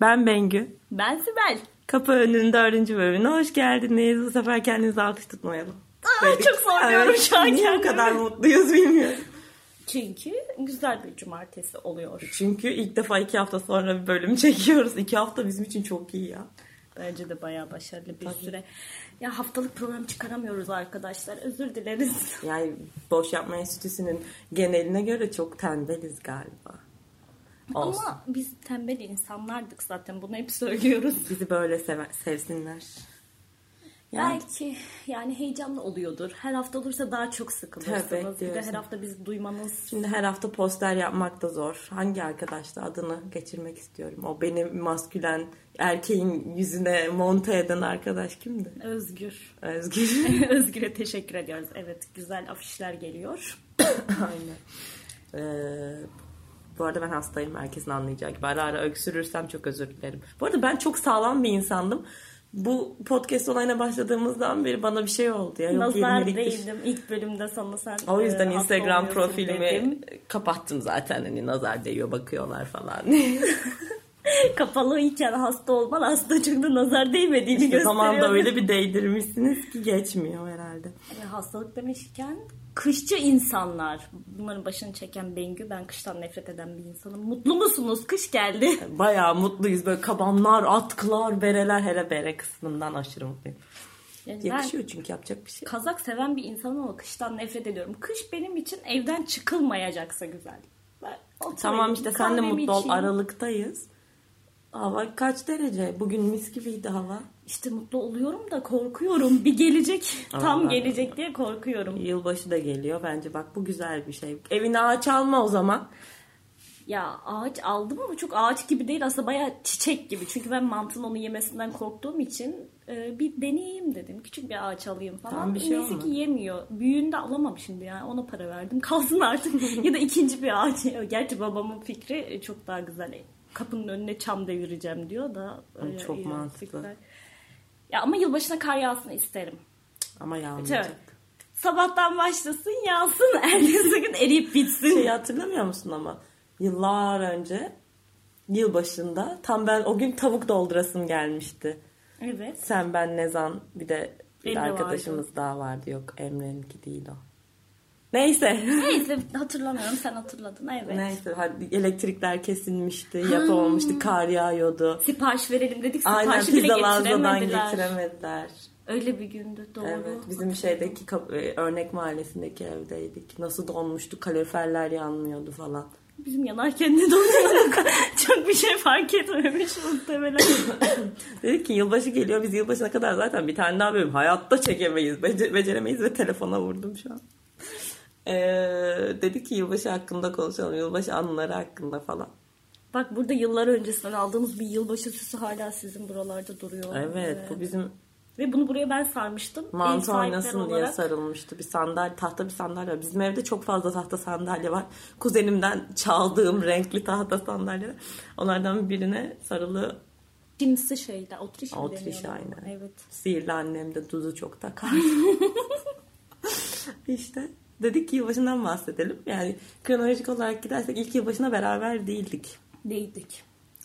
Ben Bengü. Ben Sibel. Kapı önünün dördüncü bölümüne hoş geldiniz. Bu sefer kendinizi alkış tutmayalım. Aa, çok zorluyorum Evet, şu an Niye kendimi. kadar mutluyuz bilmiyorum. Çünkü güzel bir cumartesi oluyor. Çünkü ilk defa iki hafta sonra bir bölüm çekiyoruz. İki hafta bizim için çok iyi ya. Bence de bayağı başarılı bir süre. Ya haftalık program çıkaramıyoruz arkadaşlar. Özür dileriz. Yani Boş Yapma Enstitüsü'nün geneline göre çok tembeliz galiba. Olsun. Ama biz tembel insanlardık zaten. Bunu hep söylüyoruz. Bizi böyle seve- sevsinler. Yani Belki yani heyecanlı oluyordur. Her hafta olursa daha çok sıkılırsınız. Bir de her hafta bizi duymanız Şimdi her hafta poster yapmak da zor. Hangi arkadaşla adını geçirmek istiyorum. O benim maskülen erkeğin yüzüne monte eden arkadaş kimdi? özgür. Özgür. Özgür'e teşekkür ediyoruz. Evet güzel afişler geliyor. Aynen. Ee, bu arada ben hastayım. Herkesin anlayacağı gibi. Ara ara öksürürsem çok özür dilerim. Bu arada ben çok sağlam bir insandım. Bu podcast olayına başladığımızdan beri bana bir şey oldu ya. Yok, Nazar 20'lik bir- değdim ilk bölümde sana sen O yüzden e, Instagram profilimi dedim. kapattım zaten. Hani nazar değiyor bakıyorlar falan. Kapalı iken hasta olman aslında çok da nazar değmediğini İşte gösteriyor. zamanda öyle bir değdirmişsiniz ki geçmiyor herhalde. E, hastalık demişken kışçı insanlar. Bunların başını çeken Bengü. Ben kıştan nefret eden bir insanım. Mutlu musunuz? Kış geldi. Bayağı mutluyuz. Böyle kabanlar, atkılar, bereler. Hele bere kısmından aşırı mutluyum. Yani Yakışıyor çünkü yapacak bir şey. kazak seven bir insanım ama kıştan nefret ediyorum. Kış benim için evden çıkılmayacaksa güzel. Ben Tamam işte sen de mutlu ol. Aralıktayız. Hava kaç derece? Bugün mis gibiydi hava. İşte mutlu oluyorum da korkuyorum. Bir gelecek. Tam gelecek diye korkuyorum. Yılbaşı da geliyor. Bence bak bu güzel bir şey. Evine ağaç alma o zaman. Ya ağaç aldım ama çok ağaç gibi değil aslında bayağı çiçek gibi. Çünkü ben mantının onu yemesinden korktuğum için e, bir deneyeyim dedim. Küçük bir ağaç alayım falan. Tamam, bir şey Neyse olmaz. ki yemiyor. Büyüğünde alamam şimdi yani ona para verdim. Kalsın artık. ya da ikinci bir ağaç. Gerçi babamın fikri çok daha güzel. Kapının önüne çam devireceğim diyor da. öyle çok mantıklı. fikirler. Ya ama yılbaşına kar yağsın isterim. Ama yağmayacak. Evet. Sabahtan başlasın yağsın. Ertesi gün eriyip bitsin. Şeyi hatırlamıyor musun ama? Yıllar önce yılbaşında tam ben o gün tavuk doldurasım gelmişti. Evet. Sen ben Nezan bir de bir Benim arkadaşımız daha vardı. Yok Emre'ninki değil o. Neyse. Neyse hatırlamıyorum sen hatırladın evet. Neyse hadi elektrikler kesilmişti, yapamamıştı, kar yağıyordu. Sipariş verelim dedik Aynen siparişi bile pizzalardan getiremediler. getiremediler. Öyle bir gündü doğru. Evet bizim şeydeki e, örnek mahallesindeki evdeydik. Nasıl donmuştu, kaloriferler yanmıyordu falan. Bizim yanarken de donuyorduk. Çok bir şey fark etmemiş muhtemelen. Dedik ki yılbaşı geliyor biz yılbaşına kadar zaten bir tane daha bölüm hayatta çekemeyiz, bece- beceremeyiz ve telefona vurdum şu an. Ee, dedik ki yılbaşı hakkında konuşalım, yılbaşı anıları hakkında falan. Bak burada yıllar öncesinden aldığımız bir yılbaşı süsü hala sizin buralarda duruyor. Evet, bu bizim Ve bunu buraya ben sarmıştım. Mantı oynasın diye olarak. sarılmıştı. Bir sandalye, tahta bir sandalye var. Bizim evde çok fazla tahta sandalye var. Kuzenimden çaldığım renkli tahta sandalye. Onlardan birine sarılı Cinsi şeyler. Otriş mi Otriş aynen. Evet. Sihirli annem de duzu çok takar. işte dedik ki yılbaşından bahsedelim. Yani kronolojik olarak gidersek ilk yılbaşına beraber değildik. Değildik.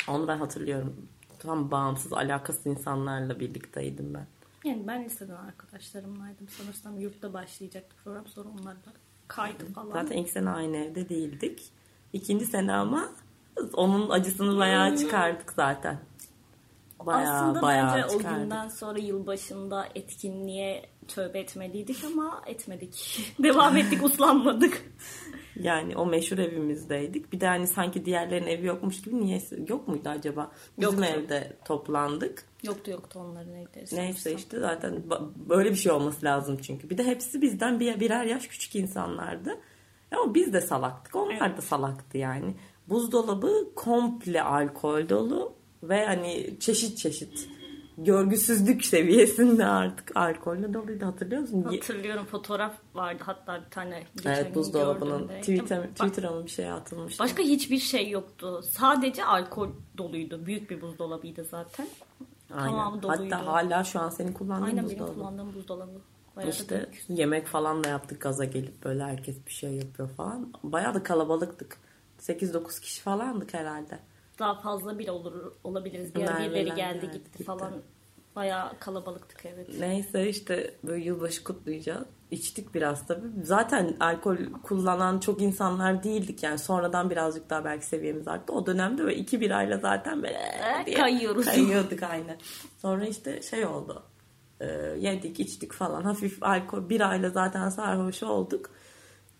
Onu ben hatırlıyorum. Tam bağımsız, alakasız insanlarla birlikteydim ben. Yani ben liseden arkadaşlarımlaydım. Sanırsam yurtta başlayacaktı program. Sonra onlar da kaydı falan. Zaten ilk sene aynı evde değildik. İkinci sene ama onun acısını bayağı çıkardık zaten. Bayağı Aslında bayağı bence o çıkardık. günden sonra yılbaşında etkinliğe tövbe etmeliydik ama etmedik. Devam ettik, uslanmadık. Yani o meşhur evimizdeydik. Bir de hani sanki diğerlerinin evi yokmuş gibi niye yok muydu acaba? Bizim Yoktu. evde toplandık. Yoktu yoktu onların evleri. Neyse işte zaten böyle bir şey olması lazım çünkü. Bir de hepsi bizden bir, birer yaş küçük insanlardı. Ama biz de salaktık. Onlar da salaktı yani. Buzdolabı komple alkol dolu ve hani çeşit çeşit görgüsüzlük seviyesinde artık alkolle doluydu hatırlıyor musun? Hatırlıyorum fotoğraf vardı hatta bir tane. geçen Evet buzdolabının. Twitter, Twitter'a mı bir şey atılmıştı. Başka hiçbir şey yoktu. Sadece alkol doluydu. Büyük bir buzdolabıydı zaten. Aynen. Tamamı doluydu. Hatta hala şu an senin kullandığın Aynen benim buzdolabı. kullandığım buzdolabı. Bayağı İşte yemek falan da yaptık gaza gelip böyle herkes bir şey yapıyor falan. Bayağı da kalabalıktık. 8-9 kişi falandık herhalde. Daha fazla bile olur olabiliriz. Bir birileri geldi gitti, gitti. falan. Bayağı kalabalıktık evet. Neyse işte böyle yılbaşı kutlayacağız. İçtik biraz tabii. Zaten alkol kullanan çok insanlar değildik yani. Sonradan birazcık daha belki seviyemiz arttı. O dönemde böyle iki birayla zaten böyle diye kayıyoruz. Kayıyorduk aynen. Sonra işte şey oldu. Ee, yedik içtik falan. Hafif alkol birayla zaten sarhoş olduk.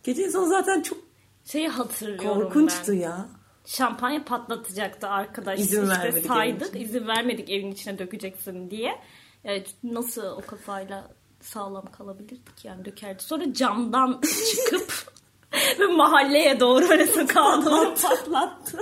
Gecenin sonu zaten çok Şeyi hatırlıyorum korkunçtu ben. ya. Şampanya patlatacaktı arkadaş. İzin işte vermedik saydık. izin vermedik evin içine dökeceksin diye. Evet, nasıl o kafayla sağlam kalabilirdik yani dökerdi. Sonra camdan çıkıp ve mahalleye doğru öyle sokağa doğru patlattı.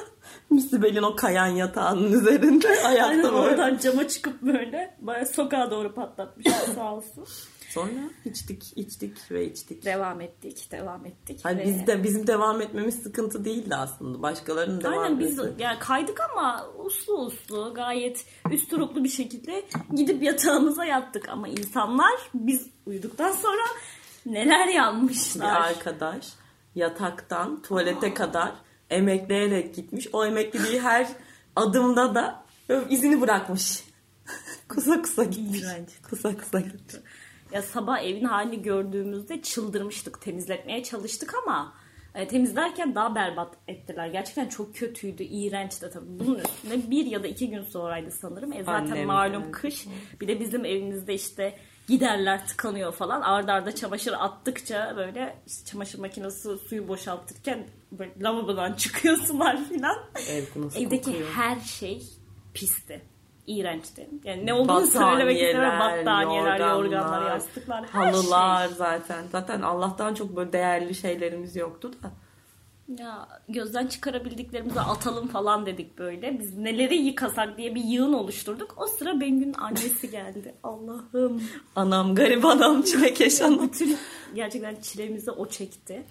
Sibel'in o kayan yatağının üzerinde ayakta Aynen böyle. oradan cama çıkıp böyle baya sokağa doğru patlatmış sağ olsun. Sonra içtik içtik ve içtik. Devam ettik, devam ettik. Hani ve- biz de bizim devam etmemiz sıkıntı değildi aslında. Başkalarının devam Aynen biz yani kaydık ama uslu uslu gayet üst bir şekilde gidip yatağımıza yattık ama insanlar biz uyuduktan sonra neler bir yanmışlar. arkadaş yataktan tuvalete kadar emekleyerek gitmiş. O emekliliği her adımda da izini bırakmış. kusa kusa gitmiş. İğrenç. Kusa kusa gitmiş. Ya sabah evin halini gördüğümüzde çıldırmıştık. Temizletmeye çalıştık ama e, temizlerken daha berbat ettiler. Gerçekten çok kötüydü, iğrençti tabii. Bunun üstüne bir ya da iki gün sonraydı sanırım. E zaten Annem, malum evet. kış. Bir de bizim evimizde işte giderler tıkanıyor falan. Arda arda çamaşır attıkça böyle işte çamaşır makinesi suyu boşaltırken böyle lavabodan çıkıyor sular filan. Ev Evdeki kokuyor. her şey pisti. İğrençti. Yani ne olduğunu söylemek istemem. Battaniyeler, yorganlar, yorganlar, yastıklar, her halılar şey. zaten. Zaten Allah'tan çok böyle değerli şeylerimiz yoktu da. Ya gözden çıkarabildiklerimizi atalım falan dedik böyle. Biz neleri yıkasak diye bir yığın oluşturduk. O sıra Bengü'nün annesi geldi. Allah'ım. Anam garip anam çilekeş anam. Bütün gerçekten çilemizi o çekti.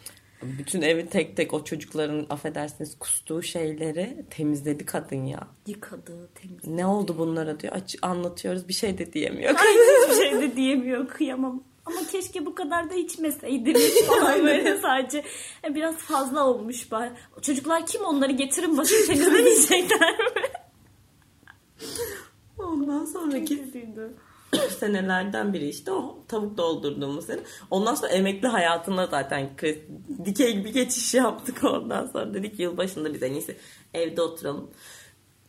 Bütün evi tek tek o çocukların affedersiniz kustuğu şeyleri temizledi kadın ya. Yıkadı, temiz. Ne oldu bunlara diyor. Aç, anlatıyoruz bir şey de diyemiyor. Hiçbir şey de diyemiyor kıyamam. Ama keşke bu kadar da içmeseydiniz falan böyle sadece E, biraz fazla olmuş bari. Çocuklar kim onları getirin başım temizlemeyecekler mi? Ondan sonraki Kötüydü. senelerden biri işte o tavuk doldurduğumuz sene. Ondan sonra emekli hayatına zaten dikey gibi geçiş yaptık ondan sonra. Dedik yılbaşında biz en iyisi evde oturalım.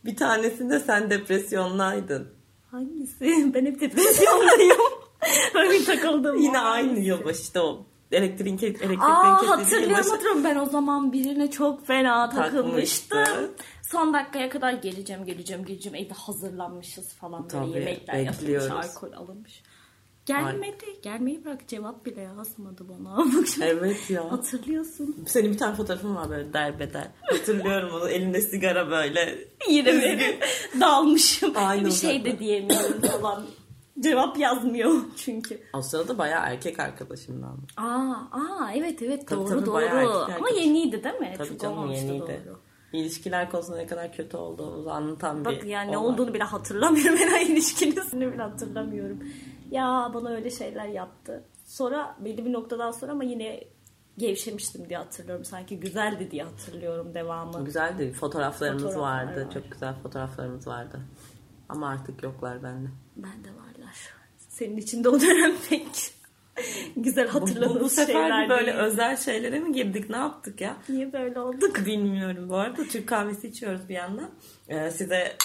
Bir tanesinde sen depresyonlaydın. Hangisi? Ben hep depresyondayım. Öyle takıldım. Yine aynı yılbaşı işte o elektriğin, elektriklerin Aa hatırlıyorum. Ben o zaman birine çok fena takılmıştım. Takmıştı. Son dakikaya kadar geleceğim geleceğim geleceğim. Evde hazırlanmışız falan böyle Tabii, yemekler yapılmış, bekliyoruz. alkol alınmış. Gelmedi. Gelmeyi bırak cevap bile yazmadı bana. Evet ya. Hatırlıyorsun. Senin bir tane fotoğrafın var böyle derbeder. Hatırlıyorum onu elinde sigara böyle. Yine mi? Dalmışım. Aynı bir şey de diyemiyorum falan. Cevap yazmıyor çünkü. Sırada bayağı erkek arkadaşımdan. Aa, aa evet evet Tabii, doğru tabii, doğru. Ama yeniydi değil mi? Tabii Çok canım yeniydi. doğru. İlişkiler konusunda ne kadar kötü olduğumuzu anlatan Bak bir yani ne olduğunu bile hatırlamıyorum. Ben ilişkisini bile hatırlamıyorum. Ya bana öyle şeyler yaptı. Sonra belli bir noktadan sonra ama yine gevşemiştim diye hatırlıyorum. Sanki güzeldi diye hatırlıyorum devamı. Güzeldi. Fotoğraflarımız Fotoğraflar vardı. var. Çok güzel fotoğraflarımız vardı. Ama artık yoklar bende. Ben de varlar. Senin için de o dönem pek güzel Bu, hatırladığım bu, bu sefer böyle değil. özel şeylere mi girdik? Ne yaptık ya? Niye böyle olduk? Bilmiyorum. Bu arada Türk kahvesi içiyoruz bir yandan. Ee, size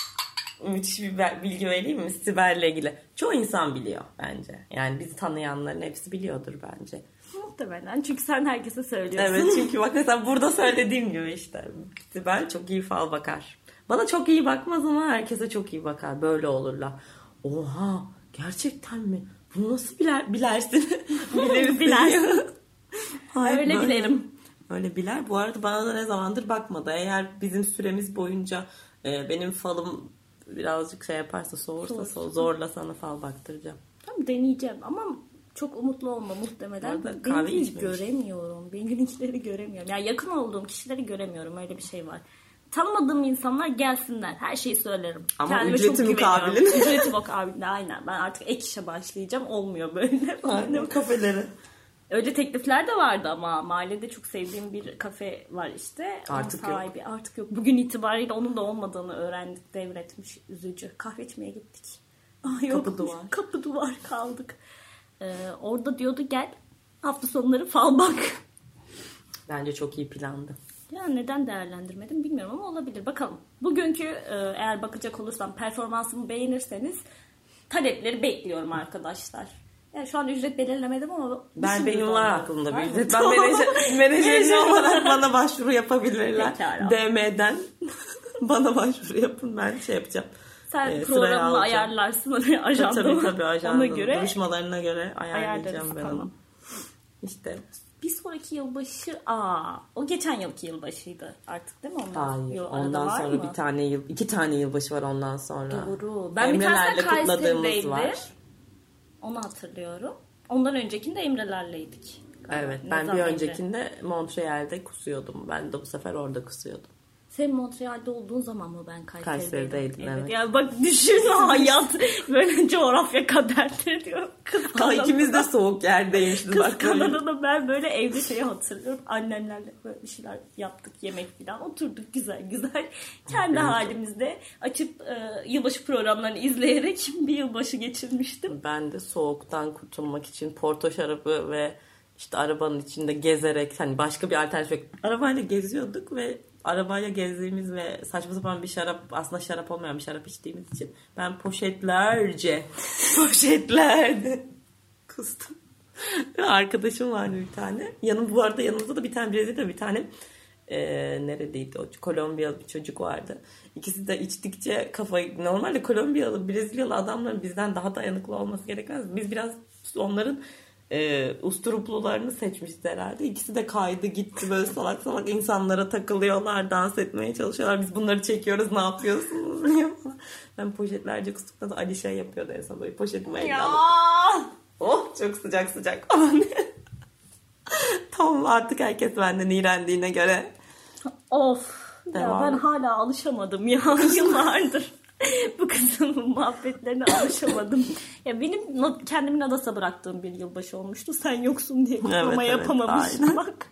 müthiş bir bilgi vereyim mi? Sibel'le ilgili. Çoğu insan biliyor bence. Yani bizi tanıyanların hepsi biliyordur bence. Muhtemelen. Çünkü sen herkese söylüyorsun. Evet çünkü bak mesela burada söylediğim gibi işte Sibel çok iyi fal bakar. Bana çok iyi bakmaz ama herkese çok iyi bakar. Böyle olurlar. Oha gerçekten mi? Bunu nasıl biler, bilersin? Bilirsin. Bilersin. Hayır, Öyle böyle- bilerim. Öyle biler. Bu arada bana da ne zamandır bakmadı. Eğer bizim süremiz boyunca e, benim falım birazcık şey yaparsa soğursa Soğursa. so- zorla sana fal baktıracağım. Tamam deneyeceğim ama çok umutlu olma muhtemelen. Arada kahve içmemiş. göremiyorum. Benimkileri göremiyorum. Yani yakın olduğum kişileri göremiyorum. Öyle bir şey var. Tanımadığım insanlar gelsinler. Her şeyi söylerim. Ama Kendime ücreti mukabilinde. Ücreti mukabilinde aynen. Ben artık ek işe başlayacağım. Olmuyor böyle. Aynen kafeleri. Öyle teklifler de vardı ama mahallede çok sevdiğim bir kafe var işte. Onun Artık yok. sahibi, Artık yok. Bugün itibariyle onun da olmadığını öğrendik, devretmiş. Üzücü. Kahve içmeye gittik. Ah, yokmuş. duvar. Kapı duvar kaldık. Ee, orada diyordu gel hafta sonları fal bak. Bence çok iyi plandı. Ya neden değerlendirmedim bilmiyorum ama olabilir. Bakalım. Bugünkü e, eğer bakacak olursam performansımı beğenirseniz talepleri bekliyorum arkadaşlar. Yani şu an ücret belirlemedim ama Ben benim var aklımda bir ücret. Ben menajer, menajerim olarak bana başvuru yapabilirler. Pekala. DM'den bana başvuru yapın ben şey yapacağım. Sen sıraya programını ayarlarsın oraya ajanda. Tabii tabii ajandanın Ona göre duruşmalarına göre ayarlayacağım ben onu. İşte Bir sonraki yılbaşı aa o geçen yılki yılbaşıydı artık değil mi ondan? hayır. Arada ondan var sonra mı? bir tane yıl, iki tane yılbaşı var ondan sonra. Doğru. Ben bir Emrelerle tanesinde kutladığımız Kayseri'deydi. var. Onu hatırlıyorum. Ondan öncekinde Emrelerleydik. Evet Ne ben bir zaman Emre? öncekinde Montreal'de kusuyordum. Ben de bu sefer orada kusuyordum. Sen Montreal'de olduğun zaman mı ben Kayseri'deydim? Kayseri'deydim, evet. Ya bak düşün hayat böyle coğrafya kaderdir diyor. Kız Kanada- ikimiz de soğuk yerdeymişiz. Kız. Kanada'da ben böyle evde şeyi hatırlıyorum. Annemlerle böyle bir şeyler yaptık yemek falan. Oturduk güzel güzel. Kendi halimizde açıp e, yılbaşı programlarını izleyerek bir yılbaşı geçirmiştim. Ben de soğuktan kurtulmak için porto şarabı ve işte arabanın içinde gezerek hani başka bir alternatif. Arabayla geziyorduk ve arabayla gezdiğimiz ve saçma sapan bir şarap aslında şarap olmayan bir şarap içtiğimiz için ben poşetlerce poşetlerce kustum. Arkadaşım vardı bir tane. Yanım bu arada yanımızda da bir tane Brezilya bir tane e, neredeydi o Kolombiyalı bir çocuk vardı. İkisi de içtikçe kafayı normalde Kolombiyalı Brezilyalı adamların bizden daha dayanıklı olması gerekmez. Biz biraz onların e, usturuplularını seçmişiz herhalde. İkisi de kaydı gitti böyle salak salak insanlara takılıyorlar, dans etmeye çalışıyorlar. Biz bunları çekiyoruz ne yapıyorsunuz diye. Ben poşetlerce kustuktan sonra Ali şey yapıyordu en son böyle poşetimi eline Oh çok sıcak sıcak. tamam artık herkes benden iğrendiğine göre. Of. Ya Devam. ben hala alışamadım ya yıllardır. Bu kızın muhabbetlerine alışamadım. Ya benim kendimi Nadas'a bıraktığım bir yılbaşı olmuştu. Sen yoksun diye kutlama Evet, evet, yapamamıştım aynen. bak.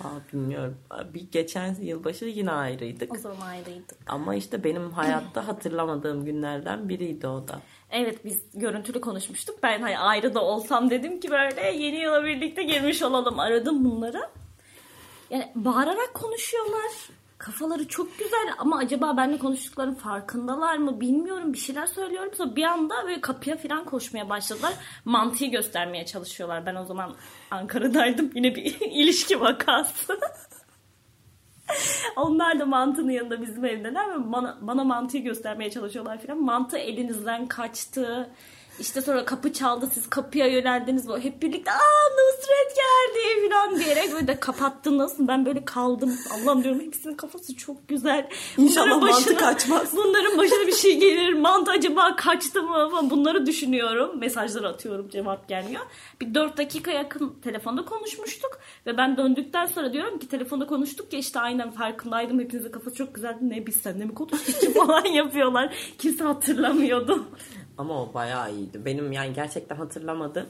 Aa, bilmiyorum. Bir geçen yılbaşı yine ayrıydık. O zaman ayrıydık. Ama işte benim hayatta hatırlamadığım günlerden biriydi o da. Evet biz görüntülü konuşmuştuk. Ben hani ayrı da olsam dedim ki böyle yeni yıla birlikte girmiş olalım. Aradım bunları. Yani bağırarak konuşuyorlar. Kafaları çok güzel ama acaba benimle konuştuklarının farkındalar mı bilmiyorum. Bir şeyler söylüyorum. Sonra bir anda böyle kapıya falan koşmaya başladılar. Mantıyı göstermeye çalışıyorlar. Ben o zaman Ankara'daydım. Yine bir ilişki vakası. Onlar da mantının yanında bizim evdeler ve bana, bana mantıyı göstermeye çalışıyorlar falan. Mantı elinizden kaçtı. İşte sonra kapı çaldı siz kapıya yöneldiniz. Böyle hep birlikte aa Nusret geldi falan diyerek böyle de kapattınız. Ben böyle kaldım. Allah'ım diyorum hepsinin kafası çok güzel. İnşallah Bunların mantı kaçmaz. Bunların başına bir şey gelir. Mantı acaba kaçtı mı falan bunları düşünüyorum. Mesajlar atıyorum cevap gelmiyor. Bir 4 dakika yakın telefonda konuşmuştuk. Ve ben döndükten sonra diyorum ki telefonda konuştuk ya işte aynen farkındaydım. Hepinizin kafası çok güzeldi. Ne biz seninle mi konuştuk falan yapıyorlar. Kimse hatırlamıyordu. Ama o bayağı iyiydi. Benim yani gerçekten hatırlamadım.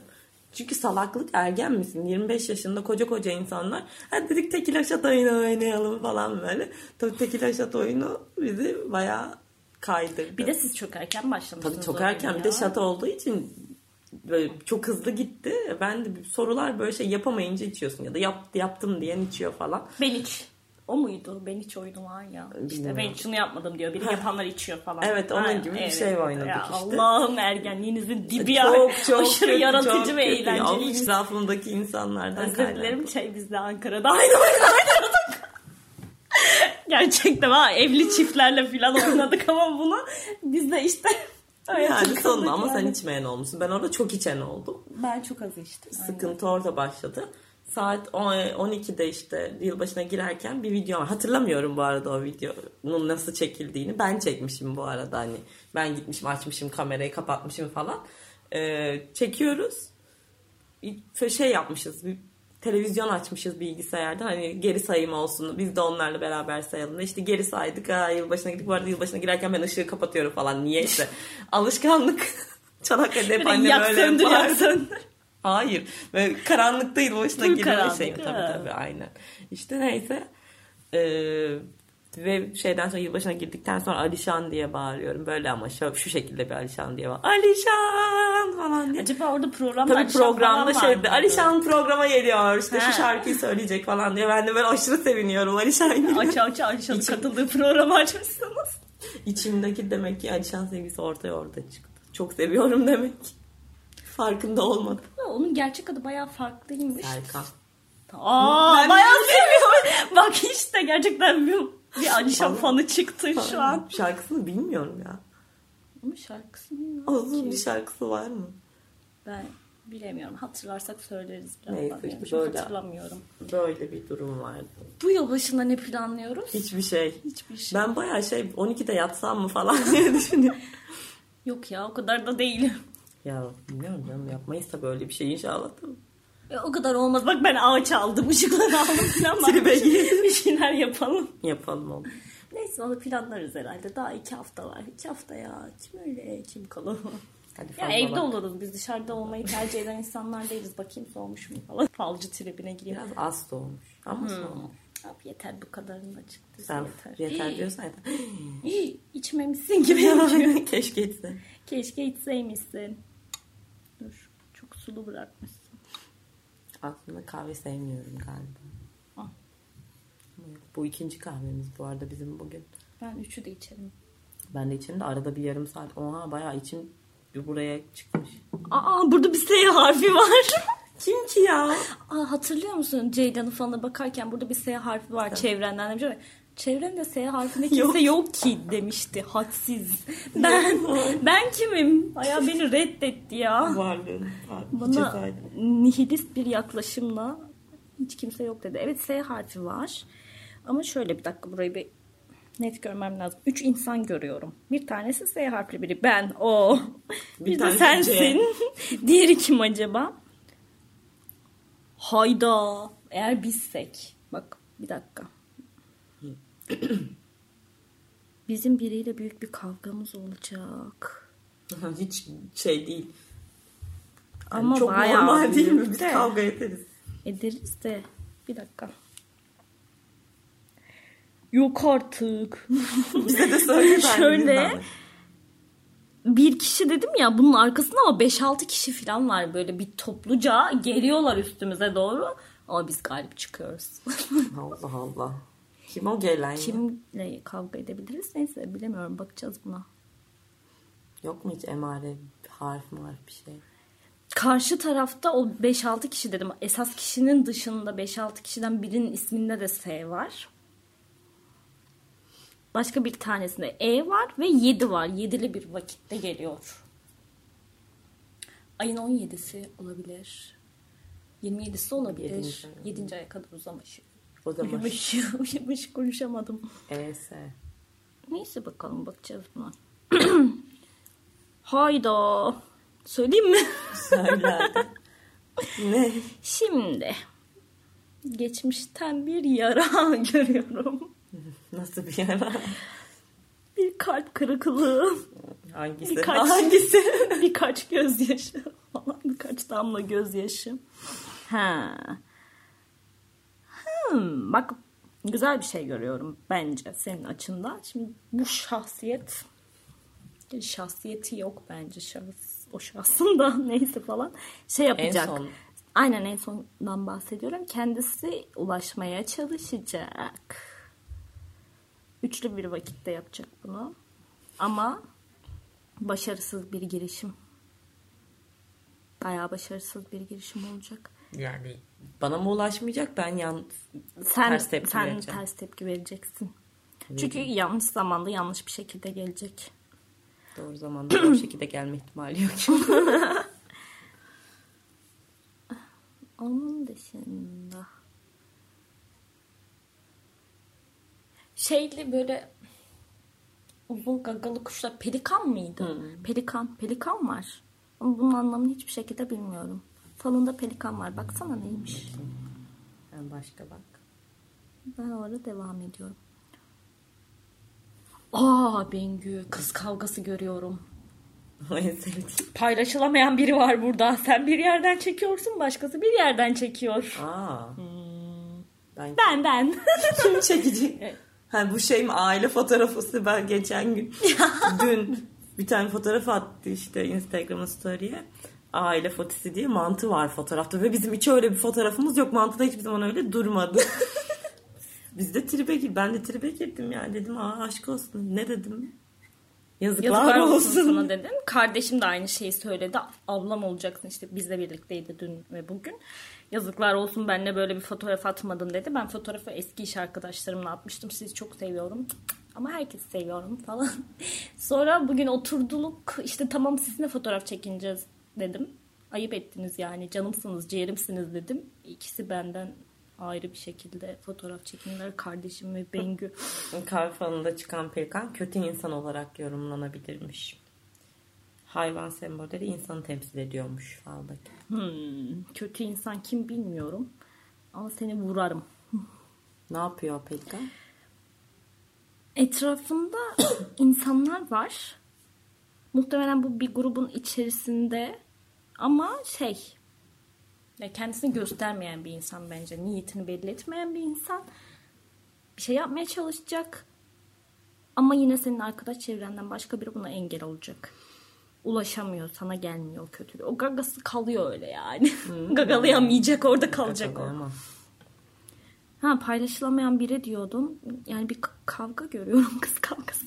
Çünkü salaklık ergen misin? 25 yaşında koca koca insanlar. Hadi dedik tekila şat oyunu oynayalım falan böyle. Tabii tekila şat oyunu bizi bayağı kaydırdı. Bir de siz çok erken başlamışsınız. Tabii çok erken bir de şat olduğu için böyle çok hızlı gitti. Ben de sorular böyle şey yapamayınca içiyorsun ya da yap, yaptım diyen içiyor falan. Ben iç. O muydu? Ben hiç oyunu var ya. İşte ben şunu yapmadım diyor. Biri yapanlar içiyor falan. Evet, onun Ha, gibi bir şey oynadık ya işte. Allah'ım ergenliğinizin dibi ya. çok çok Aşırı kötü, yaratıcı çok ve eğlenceli. Avuç etrafımdaki insanlardan Özür dilerim şey biz de Ankara'da aynı oynadık. Gerçekten ha evli çiftlerle falan oynadık ama bunu biz de işte Yani sonunda ama sen yani. içmeyen olmuşsun. Ben orada çok içen oldum. Ben çok az içtim. Sıkıntı orada başladı. Saat 10 12'de işte yılbaşına girerken bir video var. Hatırlamıyorum bu arada o videonun nasıl çekildiğini. Ben çekmişim bu arada hani. Ben gitmişim açmışım kamerayı kapatmışım falan. Ee, çekiyoruz. Şey yapmışız. Bir televizyon açmışız bilgisayarda. Hani geri sayım olsun. Biz de onlarla beraber sayalım. İşte geri saydık. Ha, yılbaşına gittik. Bu arada yılbaşına girerken ben ışığı kapatıyorum falan. Niye işte? Alışkanlık. Çanakkale'de hep annem öyle yapardı. Hayır. Böyle karanlıkta yılbaşına Full giriyor şey. Tabii tabii aynen. İşte neyse. Ee, ve şeyden sonra yılbaşına girdikten sonra Alişan diye bağırıyorum. Böyle ama şu, şu şekilde bir Alişan diye bağır. Alişan falan diye. Acaba orada programda Tabii Alişan programda var mıydı? Alişan programa geliyor. İşte Ha. şu şarkıyı söyleyecek falan diye. Ben de böyle aşırı seviniyorum. Alişan geliyor. Aç aç Alişan'ın İçim- katıldığı programı açmışsınız. İçimdeki demek ki Alişan sevgisi ortaya orada çıktı. Çok seviyorum demek. Farkında olmadım. Ya Onun gerçek adı bayağı farklıymış. Serkan. Aa Ben- bayağı seviyorum. Bak işte gerçekten bir, bir Alişan fanı çıktı şu an. Şarkısını bilmiyorum ya. Ama şarkısı ne? Uzun bir şarkısı var mı? Ben bilemiyorum. Hatırlarsak söyleriz Neyse, işte an böyle. hatırlamıyorum. Böyle bir durum vardı. Bu yıl başında ne planlıyoruz? Hiçbir şey. Hiçbir şey. Ben bayağı şey 12'de yatsam mı falan diye düşünüyorum. Yok ya o kadar da değilim. Ya bilmiyorum canım yapmayız da böyle bir şey inşallah. da. Ya, o kadar olmaz. Bak ben ağaç aldım, ışıkları aldım falan. Tribe bir, şey- şeyler yapalım. Yapalım oğlum. Neyse onu planlarız herhalde. Daha iki hafta var. İki hafta ya. Kim öyle kim kalır? Hadi Ya evde bak. oluruz. Biz dışarıda olmayı tercih eden insanlar değiliz. Bakayım soğumuş mu falan. Falcı tribine gireyim. Biraz az doğmuş. Ama soğumuş. Abi yeter bu kadarını da çıktı. Sen yeter. yeter diyorsan yeter. Hii, İçmemişsin gibi. Keşke içse. Keşke içseymişsin. Sulu bırakmışsın. Aslında kahve sevmiyorum galiba. Ah. Bu ikinci kahvemiz bu arada bizim bugün. Ben üçü de içerim. Ben de içim de arada bir yarım saat. Oha bayağı içim buraya çıkmış. Aa burada bir S harfi var. Kim ki ya? Aa, hatırlıyor musun Ceylan'ın falına bakarken burada bir S harfi var çevrenden demiş. Çevremde S harfinde kimse yok. ki demişti. Hadsiz. Ben ben kimim? Baya beni reddetti ya. Varlığın. Bana nihilist bir yaklaşımla hiç kimse yok dedi. Evet S harfi var. Ama şöyle bir dakika burayı bir net görmem lazım. Üç insan görüyorum. Bir tanesi S harfli biri. Ben, o. Bir, Bir de sensin. Diğeri kim acaba? Hayda. Eğer bizsek. Bak bir dakika. Bizim biriyle büyük bir kavgamız olacak. Hiç şey değil. Yani Ama çok bayağı normal değil mi? Biz de. kavga ederiz. Ederiz de. Bir dakika. Yok artık. Bize de söyle. Şöyle. bir kişi dedim ya bunun arkasında ama 5-6 kişi falan var böyle bir topluca geliyorlar üstümüze doğru. Ama biz galip çıkıyoruz. Allah Allah. Kim o gelen ya? Kimle kavga edebiliriz? Neyse bilemiyorum bakacağız buna. Yok mu hiç emare, harf marf bir şey? Karşı tarafta o 5-6 kişi dedim. Esas kişinin dışında 5-6 kişiden birinin isminde de S var. Başka bir tanesinde E var ve 7 var. 7'li bir vakitte geliyor. Ayın 17'si olabilir. 27'si olabilir. Yedinci. 7. aya kadar uzamış. O zaman Uyumuş, uyumuş konuşamadım. ES. Neyse bakalım bakacağız buna. Hayda. Söyleyeyim mi? Söylerdi. ne? Şimdi geçmişten bir yara görüyorum. Nasıl bir yara? Bir kalp kırıklığı, Hangisi? Birkaç- Hangisi? birkaç gözyaşı falan, birkaç damla gözyaşı. Ha. Hmm, bak güzel bir şey görüyorum bence senin açından. Şimdi bu şahsiyet şahsiyeti yok bence şahıs o şahsın da neyse falan şey yapacak. son. Aynen en sondan bahsediyorum. Kendisi ulaşmaya çalışacak. Üçlü bir vakitte yapacak bunu. Ama başarısız bir girişim. Bayağı başarısız bir girişim olacak. Yani bana mı ulaşmayacak ben yan Sen ters tepki sen vereceğim. ters tepki vereceksin. Çünkü yanlış zamanda yanlış bir şekilde gelecek. Doğru zamanda o şekilde gelme ihtimali yok. Onun dışında şeyli böyle uzun gagalı kuşlar pelikan mıydı? Pelikan, pelikan var. Ama bunun anlamını hiçbir şekilde bilmiyorum. Falında pelikan var. Baksana neymiş. ben başka bak. Ben orada devam ediyorum. Aa Bengü kız kavgası görüyorum. en sevdiğim. Paylaşılamayan biri var burada. Sen bir yerden çekiyorsun, başkası bir yerden çekiyor. Aa. Ben Ben ben. kim çekecek? Ha, bu şey mi aile fotoğrafısı ben geçen gün dün bir tane fotoğraf attı işte Instagram'ın story'e. Aile fotisi diye mantı var fotoğrafta ve bizim hiç öyle bir fotoğrafımız yok. Mantı da hiçbir zaman öyle durmadı. Biz de tribe gir. Ben de tribe girdim yani dedim aa aşk olsun. Ne dedim? Yazıklar, Yazıklar olsun olsun. sana dedim. Kardeşim de aynı şeyi söyledi. Ablam olacaksın işte bizle birlikteydi dün ve bugün. Yazıklar olsun benimle böyle bir fotoğraf atmadın dedi. Ben fotoğrafı eski iş arkadaşlarımla atmıştım. Sizi çok seviyorum. Ama herkesi seviyorum falan. Sonra bugün oturduk. işte tamam sizinle fotoğraf çekineceğiz dedim. Ayıp ettiniz yani. Canımsınız, ciğerimsiniz dedim. İkisi benden ayrı bir şekilde fotoğraf çekindiler. Kardeşim ve Bengü. Kahve falında çıkan pelikan kötü insan olarak yorumlanabilirmiş. Hayvan sembolleri insanı temsil ediyormuş faldaki. Hmm, kötü insan kim bilmiyorum. Ama seni vurarım. Ne yapıyor pelikan? Etrafında insanlar var. Muhtemelen bu bir grubun içerisinde ama şey ya kendisini göstermeyen bir insan bence. Niyetini belli etmeyen bir insan. Bir şey yapmaya çalışacak. Ama yine senin arkadaş çevrenden başka biri buna engel olacak. Ulaşamıyor, sana gelmiyor o kötülüğü. O gagası kalıyor öyle yani. Gagalayamayacak, orada kalacak o. Ha paylaşılamayan biri diyordum. Yani bir kavga görüyorum kız kavgası.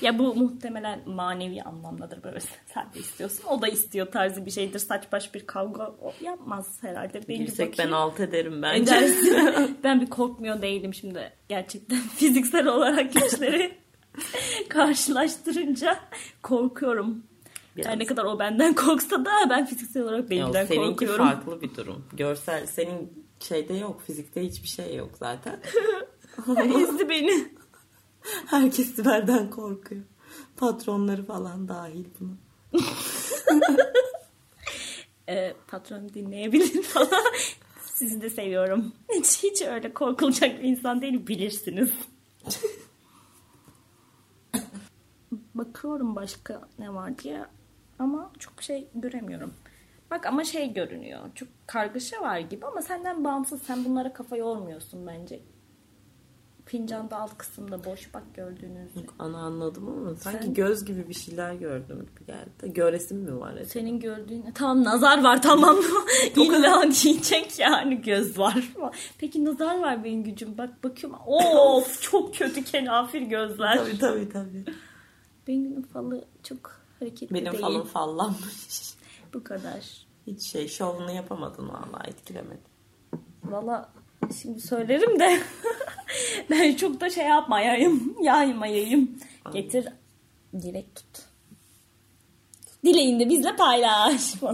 ya bu muhtemelen manevi anlamdadır böyle sen de istiyorsun. O da istiyor tarzı bir şeydir. Saç baş bir kavga o yapmaz herhalde. Ben Yüksek ben alt ederim bence. Edersin. ben bir korkmuyor değilim şimdi. Gerçekten fiziksel olarak güçleri karşılaştırınca korkuyorum. Biraz. Her ne kadar o benden korksa da ben fiziksel olarak benimden seninki korkuyorum. farklı bir durum. Görsel senin şeyde yok. Fizikte hiçbir şey yok zaten. Ezdi beni. Herkes Sibel'den korkuyor. Patronları falan dahil buna. e, patron dinleyebilir falan. Sizi de seviyorum. Hiç, hiç öyle korkulacak bir insan değil bilirsiniz. Bakıyorum başka ne var diye ama çok şey göremiyorum. Bak ama şey görünüyor. Çok kargaşa var gibi ama senden bağımsız. Sen bunlara kafa yormuyorsun bence. Fincanda alt kısımda boş bak gördüğünüz. Ana anladım ama sanki Sen- göz gibi bir şeyler gördüm gibi geldi. Göresim mi var? acaba? Senin gördüğün tamam nazar var tamam illa diyecek yani göz var. Peki nazar var benim gücüm bak bakıyorum of çok kötü kenafir gözler. Tabii tabii tabii. Bengü'nün falı çok hareketli Benim değil. falım fallanmış. Bu kadar. Hiç şey şovunu yapamadın vallahi etkilemedi. Valla şimdi söylerim de ben çok da şey yapmayayım yaymayayım. Getir dilek tut. Dileğini de bizle paylaş. Çok-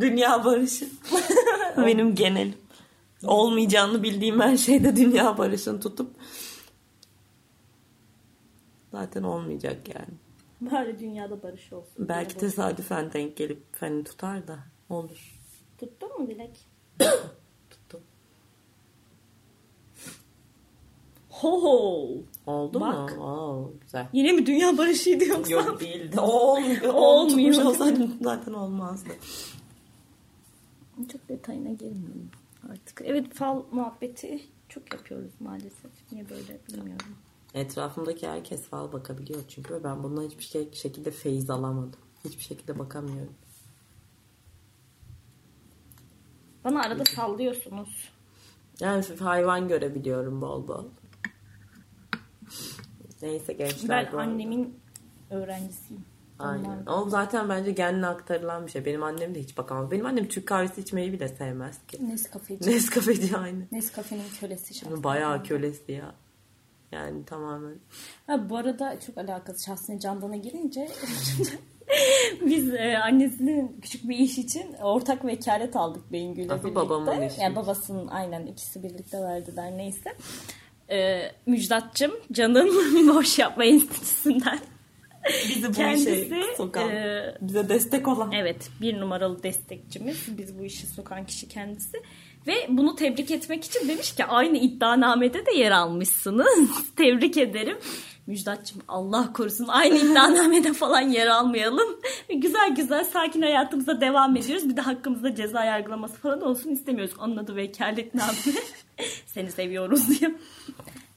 Dünya barışı. Benim genelim. Olmayacağını bildiğim her şeyde dünya barışını tutup zaten olmayacak yani. Bari dünyada barış olsun. Belki Diye tesadüfen denk gelip feni tutar da olur. Tuttun mu Dilek? Tuttu. Ho ho. Oldu Bak. mu? Oo, güzel. Yine mi dünya barışıydı yoksa? Yok değildi. Olmuyor. Olmuyor. Olsaydım zaten olmazdı. Çok detayına girmiyorum artık. Evet fal muhabbeti çok yapıyoruz maalesef. Niye böyle bilmiyorum. Etrafımdaki herkes fal bakabiliyor çünkü ben bundan hiçbir şey, şekilde feyiz alamadım. Hiçbir şekilde bakamıyorum. Bana arada sallıyorsunuz. Yani hayvan görebiliyorum bol bol. Neyse gençler. Ben annemin öğrencisiyim. Aynen. O zaten bence genle aktarılan bir şey. Benim annem de hiç bakamaz. Benim annem Türk kahvesi içmeyi bile sevmez ki. Nescafe'ci. Nescafeci aynı. Nescafe'nin kölesi şahsen. Bayağı kölesi ya. Yani tamamen. Ha, bu arada çok alakası şahsine Candan'a girince biz e, annesinin küçük bir iş için ortak vekalet aldık Aslında birlikte. babamın işi. Yani babasının aynen ikisi birlikte verdiler neyse. E, Müjdat'cığım canım boş yapma enstitüsünden. Bizi bu Kendisi, işe sokan, e, bize destek olan. Evet bir numaralı destekçimiz. Biz bu işi sokan kişi kendisi. Ve bunu tebrik etmek için demiş ki aynı iddianamede de yer almışsınız. tebrik ederim. Müjdatçım Allah korusun aynı iddianamede falan yer almayalım. güzel güzel sakin hayatımıza devam ediyoruz. Bir de hakkımızda ceza yargılaması falan olsun istemiyoruz. Onun adı vekalet namı. Seni seviyoruz diye.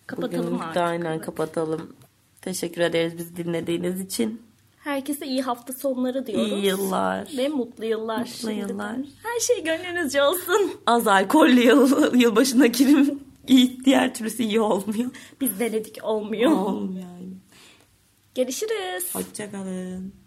Kapatalım Bugünlük artık. aynen kapatalım. Teşekkür ederiz bizi dinlediğiniz için. Herkese iyi hafta sonları diyoruz. İyi yıllar. Ve mutlu yıllar. Mutlu yıllar. Her şey gönlünüzce olsun. Az alkollü yıl, yılbaşına kirim iyi, diğer türlüsü iyi olmuyor. Biz denedik olmuyor. Olmuyor yani. Görüşürüz. Hoşçakalın.